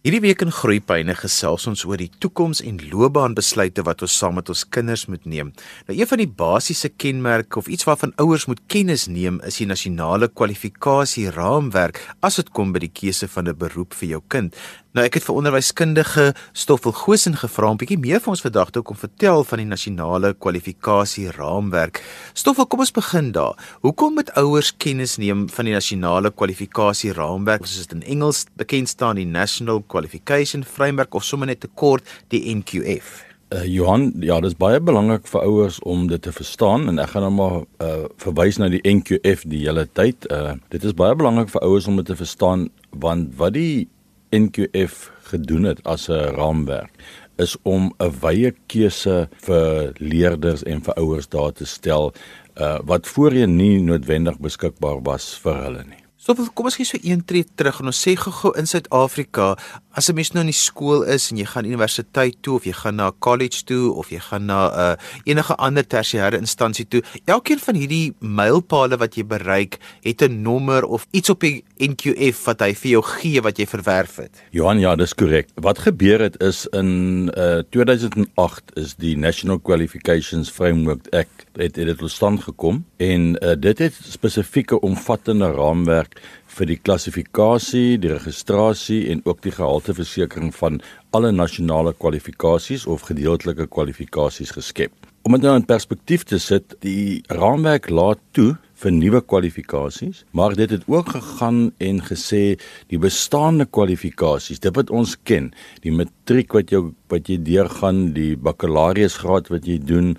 Hierdie week in Groepyne gesels ons oor die toekoms en loopbaanbesluite wat ons saam met ons kinders moet neem. Nou een van die basiese kenmerke of iets waarvan ouers moet kennis neem is die nasionale kwalifikasie raamwerk as dit kom by die keuse van 'n beroep vir jou kind. Nou ek het vir onderwyskundige Stoffel Gosen gevra om bietjie meer vir ons vandag te kom vertel van die nasionale kwalifikasie raamwerk. Stoffel, kom ons begin daar. Hoekom moet ouers kennis neem van die nasionale kwalifikasie raamwerk, soos dit in Engels bekend staan, die National Qualification Framework of sommer net te kort die NQF? Uh, Johan, ja, dit is baie belangrik vir ouers om dit te verstaan en ek gaan nou maar uh, verwys na die NQF die hele tyd. Uh, dit is baie belangrik vir ouers om dit te verstaan want wat die NQF gedoen het as 'n raamwerk is om 'n wye keuse vir leerders en vir ouers daar te stel uh, wat voorheen nie noodwendig beskikbaar was vir hulle nie. So kom ons gee so een tree terug en ons sê gou-gou in Suid-Afrika, as 'n mens nou in die skool is en jy gaan universiteit toe of jy gaan na college toe of jy gaan na 'n uh, enige ander tersiêre instansie toe, elkeen van hierdie mylpale wat jy bereik, het 'n nommer of iets op die NQF wat hy vir jou gee wat jy verwerf het. Johan, ja, dis korrek. Wat gebeur het is in uh, 2008 is die National Qualifications Framework Act het dit tot stand gekom en uh, dit het spesifieke omvattende raamwerk vir die klassifikasie, die registrasie en ook die gehalteversekering van alle nasionale kwalifikasies of gedeeltelike kwalifikasies geskep. Om dit nou in perspektief te sit, die raamwerk laat toe vir nuwe kwalifikasies, maar dit het ook gegaan en gesê die bestaande kwalifikasies, dit wat ons ken, die matriek wat jy wat jy deurgaan, die bakkalaureusgraad wat jy doen,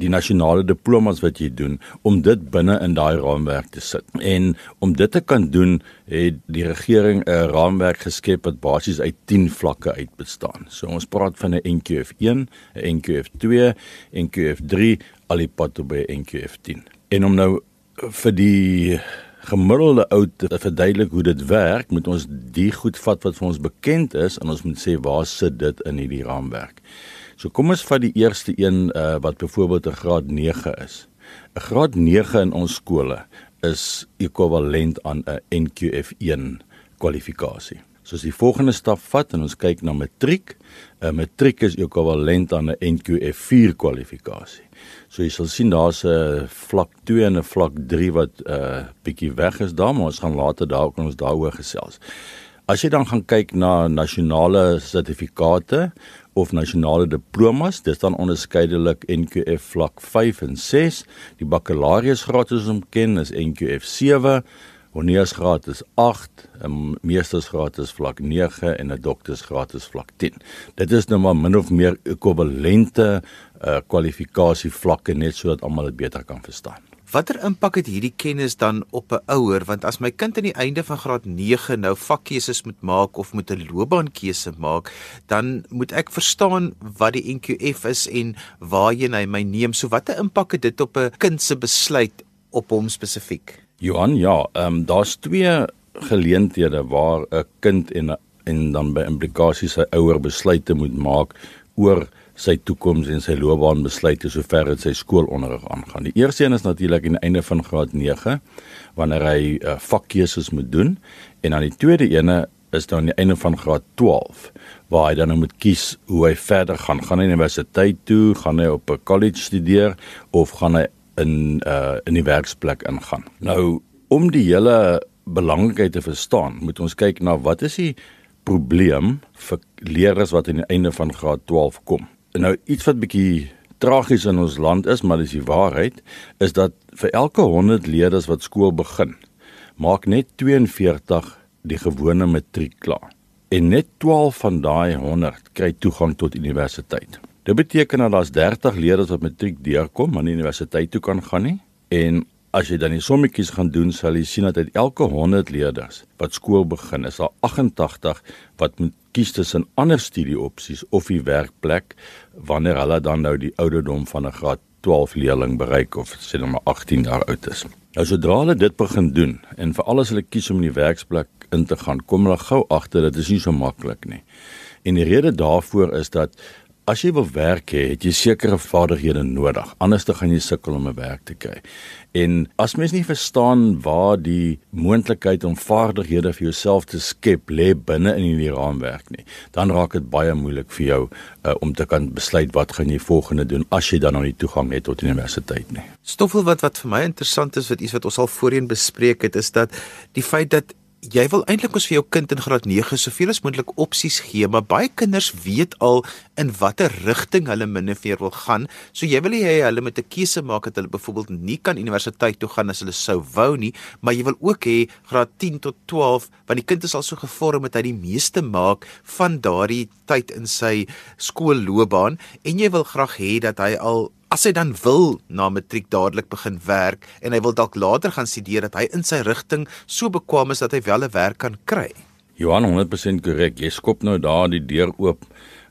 die nasionale diplomas wat jy doen om dit binne in daai raamwerk te sit. En om dit te kan doen, het die regering 'n raamwerk geskep wat basies uit 10 vlakke uit bestaan. So ons praat van 'n NQF1, 'n NQF2, NQF3, al die pad tot by NQF10. En om nou vir die gemiddelde ou te verduidelik hoe dit werk, moet ons die goed vat wat vir ons bekend is en ons moet sê waar sit dit in hierdie raamwerk. So kom ons vat die eerste een uh, wat byvoorbeeld 'n graad 9 is. 'n Graad 9 in ons skole is ekwivalent aan 'n NQF1 kwalifikasie. So as die volgende stap vat en ons kyk na matriek, 'n matriek is ekwivalent aan 'n NQF4 kwalifikasie. So jy sal sien daar's 'n vlak 2 en 'n vlak 3 wat 'n uh, bietjie weg is daar, maar ons gaan later daaroor ons daaroor gesels. As jy dan gaan kyk na nasionale sertifikate of nasionale diplomas, dis dan onderskeidelik NQF vlak 5 en 6. Die bakkalaureusgraad soos ons ken is NQF 7, honeursgraad is 8, 'n meestersgraad is vlak 9 en 'n doktorsgraad is vlak 10. Dit is nou maar min of meer ekwivalente uh, kwalifikasie vlakke net sodat almal dit beter kan verstaan. Watter impak het hierdie kennis dan op 'n ouer want as my kind aan die einde van graad 9 nou vakkeuses moet maak of moet 'n loopbaankeuse maak, dan moet ek verstaan wat die NQF is en waarheen hy my neem. So watter impak het dit op 'n kind se besluit op hom spesifiek? Johan, ja, ehm um, daar's twee geleenthede waar 'n kind en en dan by implikasies sy ouer besluite moet maak oor sy toekoms en sy loopbaan besluite sover dit sy skoolonderrig aangaan. Die eerste een is natuurlik aan die einde van graad 9 wanneer hy uh, vakkeuses moet doen en dan die tweede ene is dan aan die einde van graad 12 waar hy dan nou moet kies hoe hy verder gaan. Gaan hy universiteit toe, gaan hy op 'n college studeer of gaan hy in uh in die werksplek ingaan. Nou om die hele belangrikheid te verstaan, moet ons kyk na wat is die probleem vir leerders wat aan die einde van graad 12 kom nou iets wat bietjie tragies in ons land is, maar dis die waarheid, is dat vir elke 100 leerders wat skool begin, maak net 42 die gewone matriek klaar. En net 12 van daai 100 kry toegang tot universiteit. Dit beteken dat daar's 30 leerders wat matriek deurkom, maar nie universiteit toe kan gaan nie. En as jy dan die sommetjies gaan doen, sal jy sien dat uit elke 100 leerders wat skool begin, is daar 88 wat moet kies tussen ander studieopsies of die werkplek wanneer hulle dan nou die ouderdom van 'n graad 12 leerling bereik of sê nou maar 18 jaar oud is. Nou sodra hulle dit begin doen en veral as hulle kies om in die werksplek in te gaan, kom hulle gou agter dat dit nie so maklik nie. En die rede daarvoor is dat As jy wil werk hê, het jy sekere vaardighede nodig. Anders dan gaan jy sukkel om 'n werk te kry. En as mens nie verstaan waar die moontlikheid om vaardighede vir jouself te skep lê binne in hierdie raamwerk nie, dan raak dit baie moeilik vir jou uh, om te kan besluit wat gaan jy volgende doen as jy dan nog nie toegang het tot universiteit nie. Stoffel wat wat vir my interessant is wat iets wat ons al voorheen bespreek het is dat die feit dat jy wil eintlik ons vir jou kind in graad 9 soveel as moontlik opsies gee, maar baie kinders weet al in watter rigting hulle minneveer wil gaan. So jy wil hê hulle moet 'n keuse maak dat hulle byvoorbeeld nie kan universiteit toe gaan as hulle sou wou nie, maar jy wil ook hê graad 10 tot 12, want die kind is al so gevorm dat hy die meeste maak van daardie tyd in sy skoolloopbaan en jy wil graag hê dat hy al as hy dan wil na matriek dadelik begin werk en hy wil dalk later gaan studeer dat hy in sy rigting so bekwam is dat hy wel 'n werk kan kry. Johan 100% korrek. Jy skop nou daar die deur oop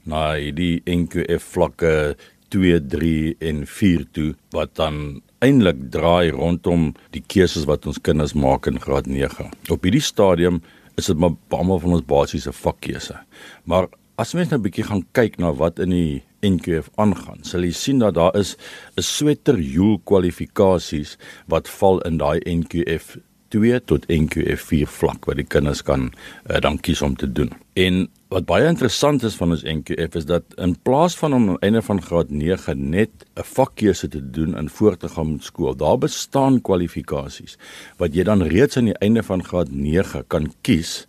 na hierdie NQF vlakke 2, 3 en 4 toe wat dan eintlik draai rondom die keuses wat ons kinders maak in graad 9. Op hierdie stadium is dit maar almal van ons basiese vakkeuse. Maar as mens nou 'n bietjie gaan kyk na wat in die NQF aangaan, sal jy sien dat daar is 'n sweterjoel kwalifikasies wat val in daai NQF 2 tot NQF 4 vlak wat die kinders kan uh, dan kies om te doen. En wat baie interessant is van ons NQF is dat in plaas van om aan einde van graad 9 net 'n vakkeuse te doen in voor te gaan met skool, daar bestaan kwalifikasies wat jy dan reeds aan die einde van graad 9 kan kies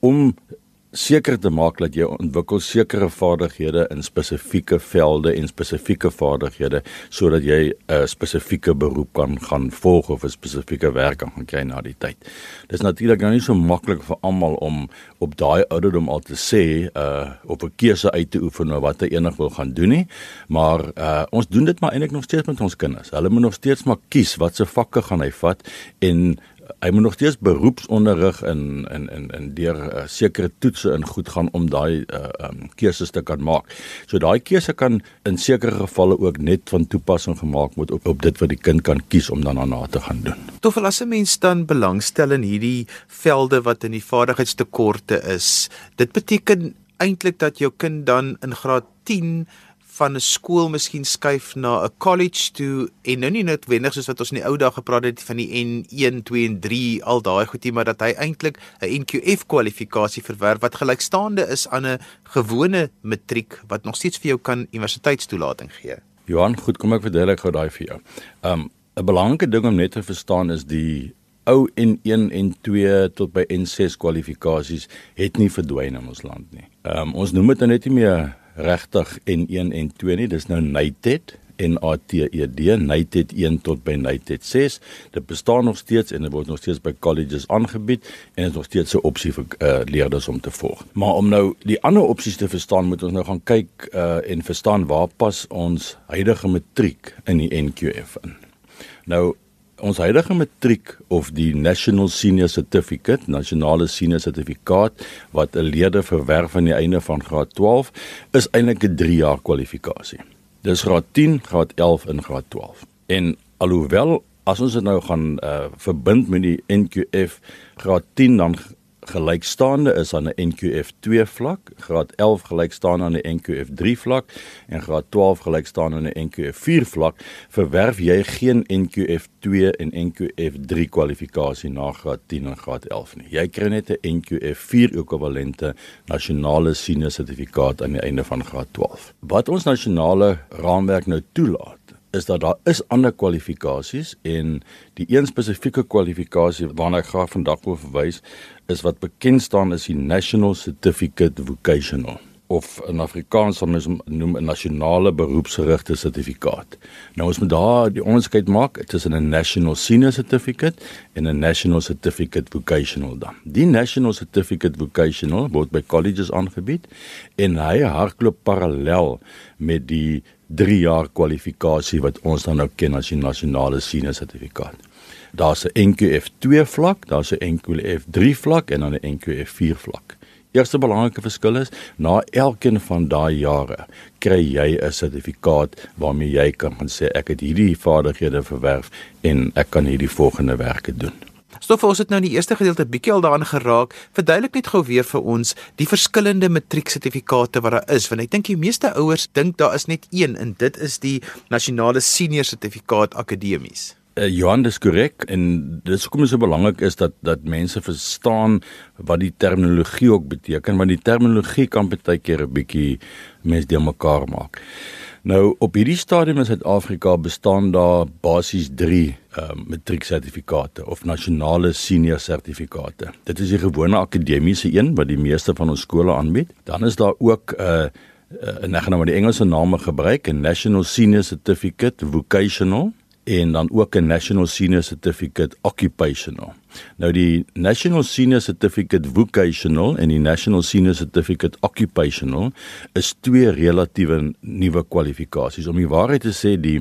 om seker te maak dat jy ontwikkel sekere vaardighede in spesifieke velde en spesifieke vaardighede sodat jy 'n spesifieke beroep kan gaan volg of 'n spesifieke werk kan kry na die tyd. Dis natuurlik nou nie so maklik vir almal om op daai ouderdom al te sê uh op 'n keuse uit te oefen oor wat hy enig wil gaan doen nie, maar uh ons doen dit maar eintlik nog steeds met ons kinders. Hulle moet nog steeds maar kies watse vakke gaan hy vat en hy moet nog steeds beroepsonderrig in in in in deur uh, sekere toetse in goed gaan om daai uh, um, keuses te kan maak. So daai keuse kan in sekere gevalle ook net van toepassing gemaak word op op dit wat die kind kan kies om dan daarna te gaan doen. Toffel as 'n mens dan belangstel in hierdie velde wat in die vaardigheidstekorte is, dit beteken eintlik dat jou kind dan in graad 10 van 'n skool miskien skuif na 'n college toe en nou nie noodwendig soos wat ons in die ou dae gepraat het van die N1, 2 en 3 al daai goedie maar dat hy eintlik 'n NQF kwalifikasie verwerf wat gelykstaande is aan 'n gewone matriek wat nog steeds vir jou kan universiteitstoelating gee. Johan, goed, kom ek verduidelik gou daai vir jou. Um 'n belangrike ding om net te verstaan is die ou N1 en 2 tot by N6 kwalifikasies het nie verdwyn in ons land nie. Um ons noem dit nou net nie meer regtig N1 en 2 nie, dis nou NATED en ATED, NATED 1 tot by NATED 6. Dit bestaan nog steeds en dit word nog steeds by colleges aangebied en is nog steeds 'n opsie vir uh, leerders om te volg. Maar om nou die ander opsies te verstaan, moet ons nou gaan kyk uh, en verstaan waar pas ons huidige matriek in die NQF in. Nou ons huidige matriek of die National Senior Certificate, nasionale senior sertifikaat wat 'n leerder verwerf aan die einde van graad 12, is eintlik 'n 3 jaar kwalifikasie. Dis graad 10, graad 11 en graad 12. En alhoewel as ons dit nou gaan uh, verbind met die NQF graad 10 dan gelykstaande is aan 'n NQF 2 vlak, graad 11 gelykstaan aan 'n NQF 3 vlak en graad 12 gelykstaan aan 'n NQF 4 vlak, verwerf jy geen NQF 2 en NQF 3 kwalifikasie na graad 10 en graad 11 nie. Jy kry net 'n NQF 4 ekwivalente nasionale senior sertifikaat aan die einde van graad 12. Wat ons nasionale raamwerk nou toelaat is dat daar is ander kwalifikasies en die een spesifieke kwalifikasie waarna ek graag vandag wil verwys is wat bekend staan as die National Certificate Vocational of in Afrikaans sal mens noem 'n nasionale beroepsgerigte sertifikaat. Nou ons moet daar die onderskeid maak tussen 'n National Senior Certificate en 'n National Certificate Vocational dan. Die National Certificate Vocational word by colleges aangebied en hy hardloop parallel met die 3 jaar kwalifikasie wat ons dan nou ken as die nasionale senior sertifikaat. Daar's 'n NQF 2 vlak, daar's 'n NQF 3 vlak en dan 'n NQF 4 vlak. Eerste belangrike verskil is na elkeen van daai jare kry jy 'n sertifikaat waarmee jy kan gaan sê ek het hierdie vaardighede verwerf en ek kan hierdie volgende werke doen. Stof ons het nou in die eerste gedeelte bietjie al daaraan geraak. Verduidelik net gou weer vir ons die verskillende matrieksertifikate wat daar is, want ek dink die meeste ouers dink daar is net een en dit is die nasionale senior sertifikaat akademies. Uh, Johan dis korrek en dis hoekom dit so belangrik is dat dat mense verstaan wat die terminologie ook beteken want die terminologie kan baie keer 'n bietjie mense de mekaar maak. Nou op hierdie stadium in Suid-Afrika bestaan daar basies 3 ehm uh, matrieksertifikate of nasionale senior sertifikate. Dit is die gewone akademiese een wat die meeste van ons skole aanbied. Dan is daar ook 'n uh, en ek gaan nou maar die Engelse name gebruik, 'n National Senior Certificate Vocational en dan ook 'n National Senior Certificate Occupational. Nou die National Senior Certificate Vocational en die National Senior Certificate Occupational is twee relatiewe nuwe kwalifikasies. Om die waarheid te sê, die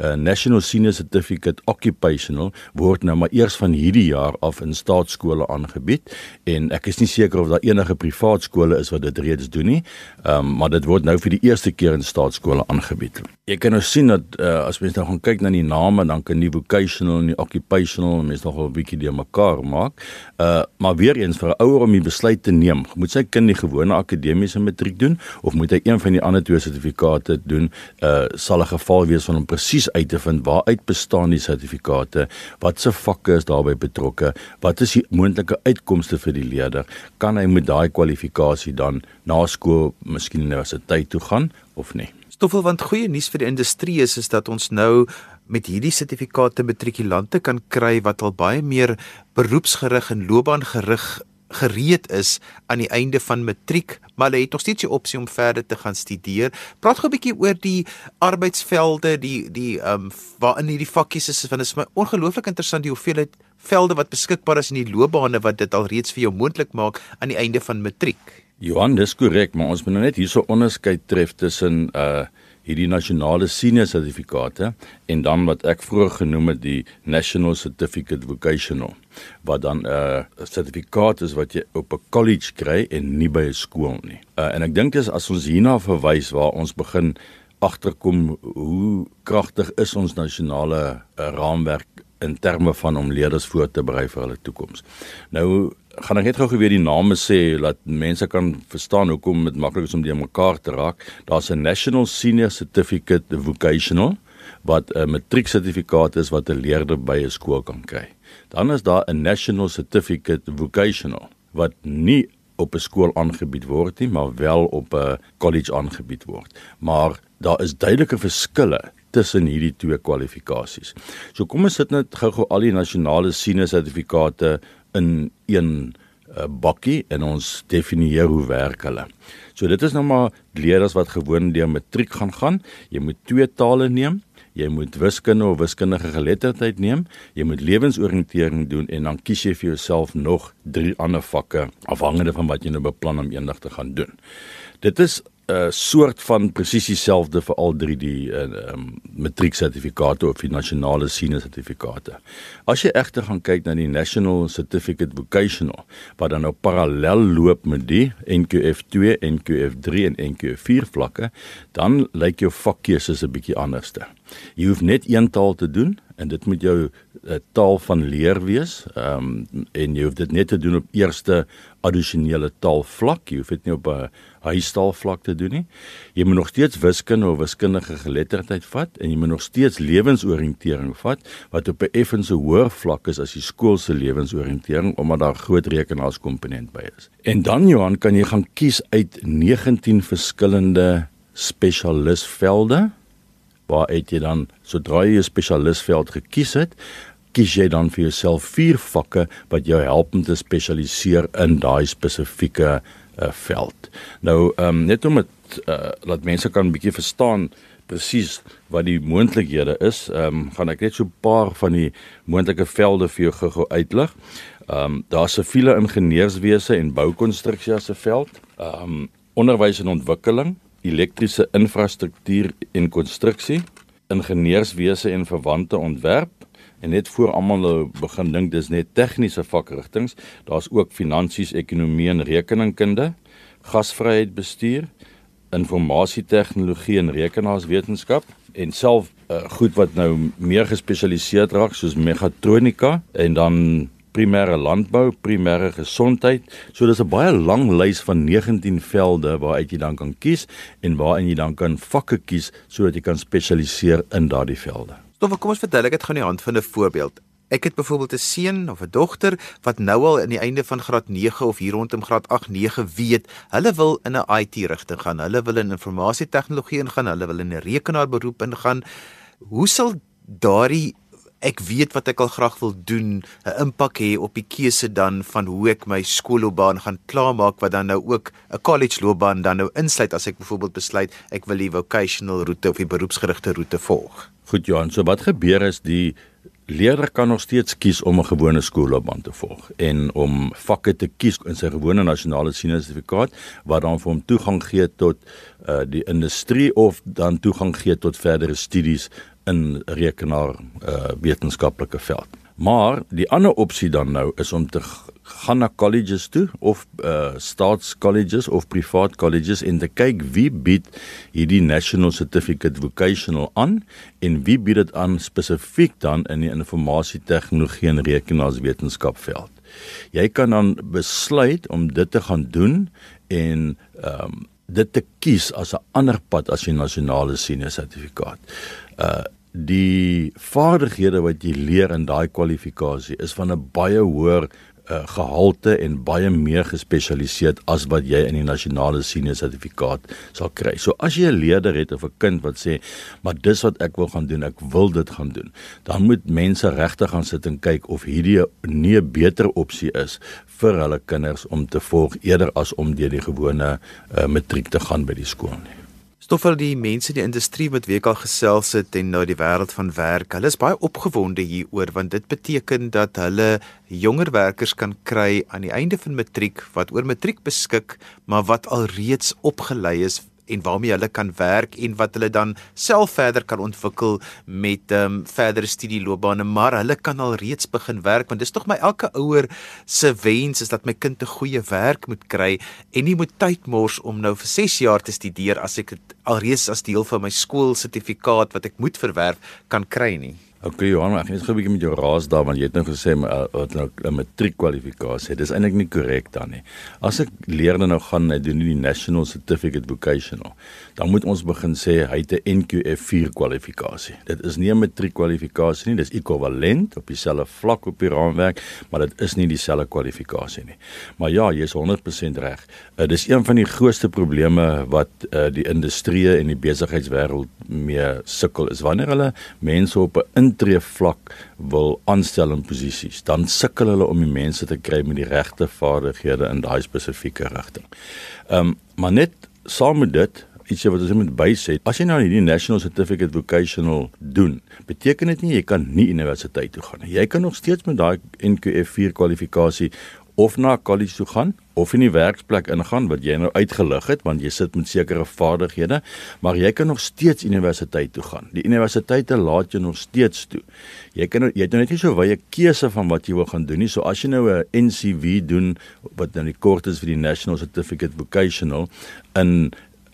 uh, National Senior Certificate Occupational word nou maar eers van hierdie jaar af in staatskole aangebied en ek is nie seker of daar enige privaat skole is wat dit reeds doen nie. Um, maar dit word nou vir die eerste keer in staatskole aangebied. Jy kan nou sien dat uh, as mens nou gaan kyk na die name dan kan die vocational en die occupational mens nogal 'n bietjie die mekaar maak. Uh maar weer eens vir 'n ouer om die besluit te neem, moet sy kind die gewone akademiese matriek doen of moet hy een van die ander twee sertifikate doen? Uh sal 'n geval wees van om presies uit te vind waaruit bestaan die sertifikate, watse vakke is daarbey betrokke, wat is die moontlike uitkomste vir die leerder? Kan hy met daai kwalifikasie dan na skool miskien universiteit toe gaan of nie? Stoffel want goeie nuus vir die industrie is is dat ons nou met hierdie sertifikate matrikulante kan kry wat al baie meer beroepsgerig en loopbaangerig gereed is aan die einde van matriek, maar hulle het nog steeds die opsie om verder te gaan studeer. Praat gou 'n bietjie oor die arbeidsvelde, die die ehm um, waarin hierdie vakkies is, want dit is my ongelooflik interessant die hoeveelheid velde wat beskikbaar is in die loopbane wat dit al reeds vir jou moontlik maak aan die einde van matriek. Johan, dis korrek, maar ons moet nou net hierso onderskeid tref tussen uh hierdie nasionale senior sertifikate en dan wat ek vroeër genoem het die National Certificate Vocational wat dan 'n uh, sertifikaat is wat jy op 'n college kry en nie by 'n skool nie. Uh, en ek dink dis as ons hierna verwys waar ons begin agterkom hoe kragtig is ons nasionale uh, raamwerk in terme van om leerders voor te berei vir hulle toekoms. Nou gaan ek net gou weer die name sê dat mense kan verstaan hoekom dit maklik is om die mekaar te raak. Daar's 'n National Senior Certificate Vocational wat 'n matrieksertifikaat is wat 'n leerder by 'n skool kan kry. Dan is daar 'n National Certificate Vocational wat nie op 'n skool aangebied word nie, maar wel op 'n college aangebied word. Maar daar is duidelike verskille tussen hierdie twee kwalifikasies. So kom ons sit net gou-gou al die nasionale senior sertifikate in een uh, bakkie en ons definieer hoe werk hulle. So dit is nou maar leerders wat gewoon deur matriek gaan gaan. Jy moet twee tale neem. Jy moet wiskunde of wiskundige geletterdheid neem. Jy moet lewensoriëntering doen en dan kies jy vir jouself nog drie ander vakke afhangende van wat jy nou beplan om eendag te gaan doen. Dit is 'n uh, soort van presies dieselfde vir al drie die uh, um, matrieksertifikate of die nasionale senior sertifikate. As jy egter gaan kyk na die National Certificate Vocational wat dan nou parallel loop met die NQF2, NQF3 en NQF4 vlakke, dan lyk jou vakkeuses 'n bietjie anderste. Jy hoef net een taal te doen en dit moet jou uh, taal van leer wees. Ehm um, en jy hoef dit net te doen op eerste addisionele taalvlak. Jy hoef dit nie op 'n huistaalvlak te doen nie. Jy moet nog steeds wiskunde of wiskundige geletterdheid vat en jy moet nog steeds lewensoriëntering vat wat op 'n effense hoër vlak is as die skoolse lewensoriëntering omdat daar groot rekenaarskomponent by is. En dan Johan, kan jy gaan kies uit 19 verskillende spesialisvelde waar het jy dan sodra jy 'n spesialisveld gekies het kies jy dan vir jouself vier vakke wat jou help om te spesialiseer in daai spesifieke uh, veld. Nou ehm um, net om dit uh, laat mense kan bietjie verstaan presies wat die moontlikhede is, ehm um, gaan ek net so 'n paar van die moontlike velde vir jou gou uitlig. Ehm um, daar's siviele ingenieurswese en boukonstruksie as 'n veld. Ehm um, onderwys en ontwikkeling, elektriese infrastruktuur en konstruksie, ingenieurswese en verwante ontwerp. En net voor almal nou begin dink dis net tegniese vakrigtinge, daar's ook finansies, ekonomie en rekeningkunde, gasvryheid bestuur, informasietegnologie en rekenaarswetenskap en self uh, goed wat nou meer gespesialiseerd raak soos megatronika en dan primêre landbou, primêre gesondheid. So dis 'n baie lang lys van 19 velde waaruit jy dan kan kies en waarin jy dan kan vakke kies sodat jy kan spesialiseer in daardie velde. Stof, kom ons verduidelik dit gou aan die hand van 'n voorbeeld. Ek het byvoorbeeld 'n seun of 'n dogter wat nou al in die einde van graad 9 of hier rondom graad 8 9 weet, hulle wil in 'n IT rigting gaan. Hulle wil in informasietechnologie ingaan, hulle wil in 'n rekenaarberoep ingaan. Hoe sal daardie ek weet wat ek al graag wil doen, 'n impak hê op die keuse dan van hoe ek my skoolloopbaan gaan klaarmaak wat dan nou ook 'n college loopbaan dan nou insluit as ek byvoorbeeld besluit ek wil die vocational roete of die beroepsgerigte roete volg. Goed Johan, so wat gebeur is die leerder kan nog steeds kies om 'n gewone skoolloopbaan te volg en om vakke te kies in sy gewone nasionale seniorsertifikaat wat dan vir hom toegang gee tot uh, die industrie of dan toegang gee tot verdere studies in rekenaar uh, wetenskaplike veld. Maar die ander opsie dan nou is om te gaan na colleges toe of uh staatscolleges of privaat colleges en te kyk wie bied hierdie national certificate vocational aan en wie bied dit aan spesifiek dan in die informasie tegnologie en rekenaarswetenskap veld. Jy kan dan besluit om dit te gaan doen en ehm um, dit te kies as 'n ander pad as die nasionale senior sertifikaat. Uh die vaardighede wat jy leer in daai kwalifikasie is van 'n baie hoër uh, gehalte en baie meer gespesialiseerd as wat jy in die nasionale senior sertifikaat sal kry. So as jy 'n leerder het of 'n kind wat sê, "Maar dis wat ek wil gaan doen, ek wil dit gaan doen." Dan moet mense regtig gaan sit en kyk of hierdie nie 'n beter opsie is vir hulle kinders om te volg eerder as om deur die gewone uh, matriek te gaan by die skool nie. Stoffel die mense in die industrie wat week al gesels het en nou die wêreld van werk. Hulle is baie opgewonde hieroor want dit beteken dat hulle jonger werkers kan kry aan die einde van matriek wat oor matriek beskik, maar wat alreeds opgelei is en waarmee hulle kan werk en wat hulle dan self verder kan ontwikkel met ehm um, verdere studieloopbane. Maar hulle kan al reeds begin werk want dis tog my elke ouer se wens is dat my kind 'n goeie werk moet kry en nie moet tyd mors om nou vir 6 jaar te studeer as ek dit alreeds as deel van my skoolsertifikaat wat ek moet verwerf kan kry nie Okay Johan, ek het net 'n bietjie met jou raas daar want jy het nou gesê uh, wat nou 'n matriekkwalifikasie. Dis eintlik nie korrek dan nie. As ek leerder nou gaan en doen die National Certificate Vocational, dan moet ons begin sê hy het 'n NQF4 kwalifikasie. Dit is nie 'n matriekkwalifikasie nie, dis ekwivalent op dieselfde vlak op die raamwerk, maar dit is nie dieselfde kwalifikasie nie. Maar ja, jy is 100% reg. Uh, dis een van die grootste probleme wat uh, die industrie en die besigheidswêreld mee sukkel is wanneer hulle mense op 'n intree vlak wil aanstel in posisies, dan sukkel hulle om die mense te kry met die regte vaardighede in daai spesifieke rigting. Ehm um, maar net saam met dit iets wat ons moet bysê. As jy nou hierdie National Certificate Vocational doen, beteken dit nie jy kan nie universiteit toe gaan nie. Jy kan nog steeds met daai NQF4 kwalifikasie of na college toe gaan of in die werksplek ingaan wat jy nou uitgelig het want jy sit met sekere vaardighede, maar jy kan nog steeds universiteit toe gaan. Die universiteite laat jou nog steeds toe. Jy kan jy het nou net nie so wye keuse van wat jy wil gaan doen nie. So as jy nou 'n NCV doen wat nou die kort is vir die National Certificate Vocational in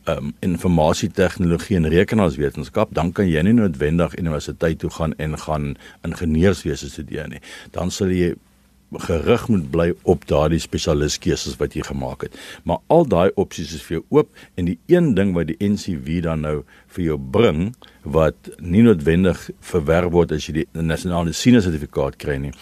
um, informasie tegnologie en rekenaarswetenskap, dan kan jy nie noodwendig universiteit toe gaan en gaan ingenieurswese studeer nie. Dan sal jy gerig moet bly op daardie spesialiskeuses wat jy gemaak het. Maar al daai opsies is vir jou oop en die een ding wat die NCV dan nou vir jou bring wat nie noodwendig verwerf word as jy die nasionale senior sertifikaat kry nie,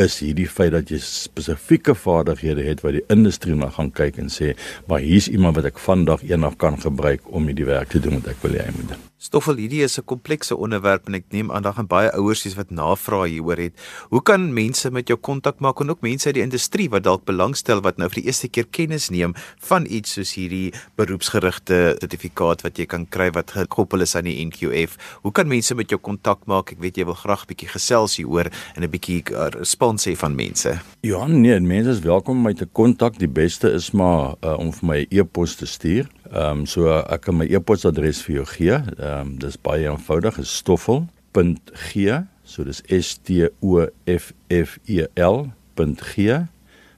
is hierdie feit dat jy spesifieke vaardighede het wat die industrie maar gaan kyk en sê, maar hier's iemand wat ek vandag eendag kan gebruik om hierdie werk te doen wat ek wil hê hy moet doen. Stoffel, hierdie is 'n komplekse onderwerp en ek neem aan daar gaan baie ouers hê wat navrae hieroor het. Hoe kan mense met jou kontak maak en ook mense uit die industrie wat dalk belangstel wat nou vir die eerste keer kennis neem van iets soos hierdie beroepsgerigte sertifikaat wat jy kan kry wat gekoppel is aan die NQF? Hoe kan mense met jou kontak maak? Ek weet jy wil graag 'n bietjie gesels hieroor en 'n bietjie uh, respons hê van mense. Ja, nee, mense is welkom om my te kontak. Die beste is maar uh, om vir my 'n e e-pos te stuur. Ehm um, so ek kan my e-posadres vir jou gee. Ehm um, dis baie eenvoudig, is stoffel.g. So dis S T O F F E L.g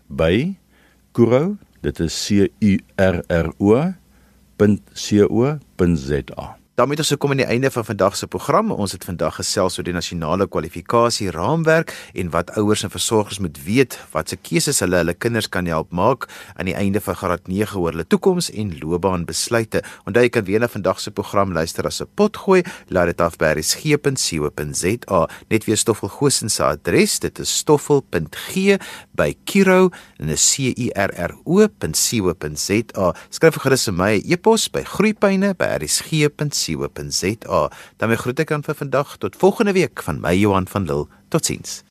by Kuro. Dit is C U R R O.co.za. daarmee het ons gekom aan die einde van vandag se program. Ons het vandag gesels oor die nasionale kwalifikasie raamwerk en wat ouers en versorgers moet weet wat se keuses hulle hulle kinders kan help maak aan die einde van graad 9 oor hulle toekoms en loopbaanbesluite. Onthou jy kan weer na vandag se program luister as 'n potgooi. Laat dit af by resgep.co.za. Net weer Stoffel Gosens se adres. Dit is stoffel.g by Kiro en 'n C I R R O.co.za. Skryf gerus vir my e-pos by groeipyne@rsg.co.za. Dan groet ek aan vir vandag tot volgende week van my Johan van Lille. Totsiens.